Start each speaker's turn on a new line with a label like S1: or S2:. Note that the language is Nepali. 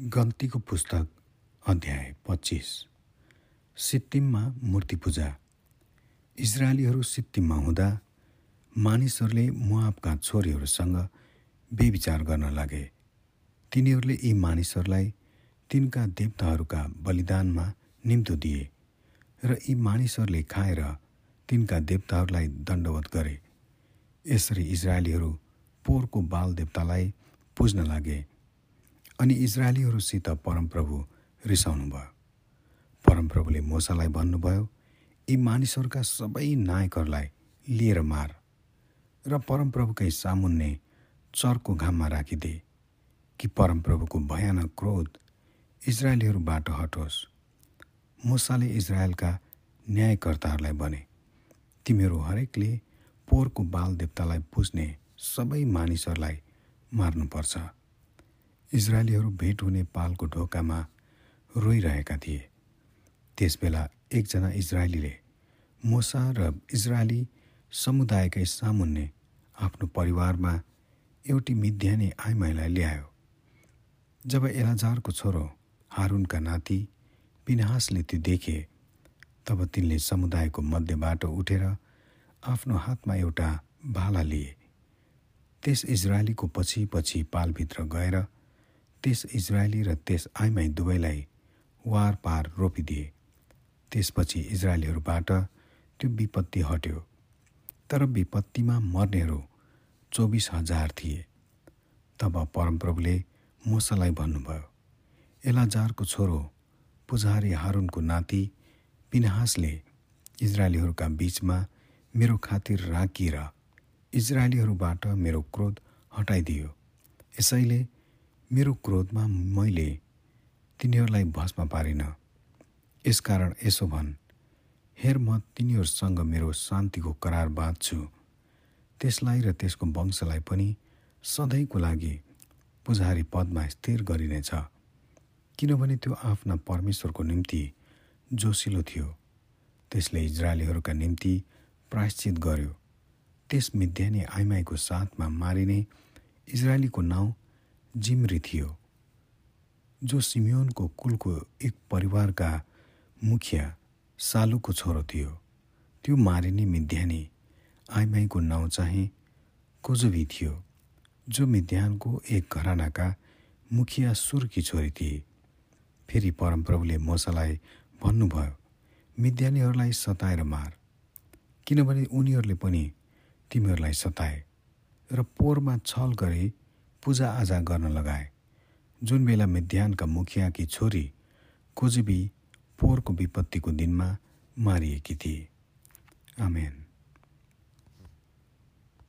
S1: गन्तीको पुस्तक अध्याय पच्चिस। सिक्किममा मूर्ति पूजा। इजरायलीहरू सिक्किममा हुँदा मानिसहरूले मुआबका छोरीहरूसँग बेविचार गर्न लागे। तिनीहरूले यी मानिसहरूलाई तिनका देवताहरूका बलिदानमा निम्तो दिए र यी मानिसहरूले खाएर तिनका देवताहरूलाई दण्डवत गरे। यसरी इजरायलीहरू पोहोरको बाल देवतालाई पुज्न लागे। अनि इजरायलीहरूसित परमप्रभु रिसाउनु भयो। परमप्रभुले मोसालाई भन्नुभयो यी मानिसहरूका सबै नायकहरूलाई लिएर मार र परमप्रभुकै सामुन्ने चर्को घाममा राखिदे कि परमप्रभुको भयानक क्रोध इजरायलीहरूबाट हटोस्। मोसाले इजरायलका न्यायकर्ताहरूलाई भने तिमीहरू हरेकले पोहोरको बाल देवतालाई पुज्ने सबै मानिसहरूलाई मार्नुपर्छ। इजरायलीहरू भेट हुने पालको ढोकामा रोइरहेका थिए। त्यसबेला एकजना इजरायलीले मोसा र इजरायली समुदायकै सामुन्ने आफ्नो परिवारमा एउटी मिद्याने आइमाईलाई ल्यायो। जब एलाजारको छोरो हारुनका नाति पिनहासले त्यो देखे तब तिनले समुदायको मध्यबाट उठेर आफ्नो हातमा एउटा भाला लिए। त्यस इजरायलीको पछि पछि पालभित्र गएर त्यस इजरायली र त्यस आइमाई दुवैलाई वार पार रोपिदिए। त्यसपछि इजरायलीहरूबाट त्यो विपत्ति हट्यो। तर विपत्तिमा मर्नेहरू चौबिस हजार थिए। तब परमप्रभुले मोसालाई भन्नुभयो एलाजारको छोरो पुजारी हारुनको नाति पिनहासले इजरायलीहरूका बिचमा मेरो खातिर राखिएर इजरायलीहरूबाट मेरो क्रोध हटाइदियो। यसैले मेरो क्रोधमा मैले तिनीहरूलाई भस्म पारिनँ। यसकारण यसो भन् हेर म तिनीहरूसँग मेरो शान्तिको करार बाँध्छु। त्यसलाई र त्यसको वंशलाई पनि सधैँको लागि पुजारी पदमा स्थिर गरिनेछ। किनभने त्यो आफ्ना परमेश्वरको निम्ति जोसिलो थियो। त्यसले इजरायलीहरूका निम्ति प्रायश्चित गर्यो। त्यस मिद्यानी आइमाईको साथमा मारिने इजरायलीको नाउँ जिम्री थियो जो सिमियोनको कुलको एक परिवारका मुखिया सालुको छोरो थियो। त्यो मारिने मिद्यानी आइमाईको नाउँ चाहिँ कोजवी थियो जो मिद्यानको एक घरानाका मुखिया सुरकी छोरी थिए। फेरि परमप्रभुले मोसालाई भन्नुभयो मिद्यानीहरूलाई सताएर मार किनभने उनीहरूले पनि तिमीहरूलाई सताए र पोहोरमा छल गरे पूजाआजा गर्न लगाए। जुन बेला मिध्यानका मुखियाकी छोरी कोजिबी पोहोरको विपत्तिको दिनमा मारिएकी थिए। आमेन।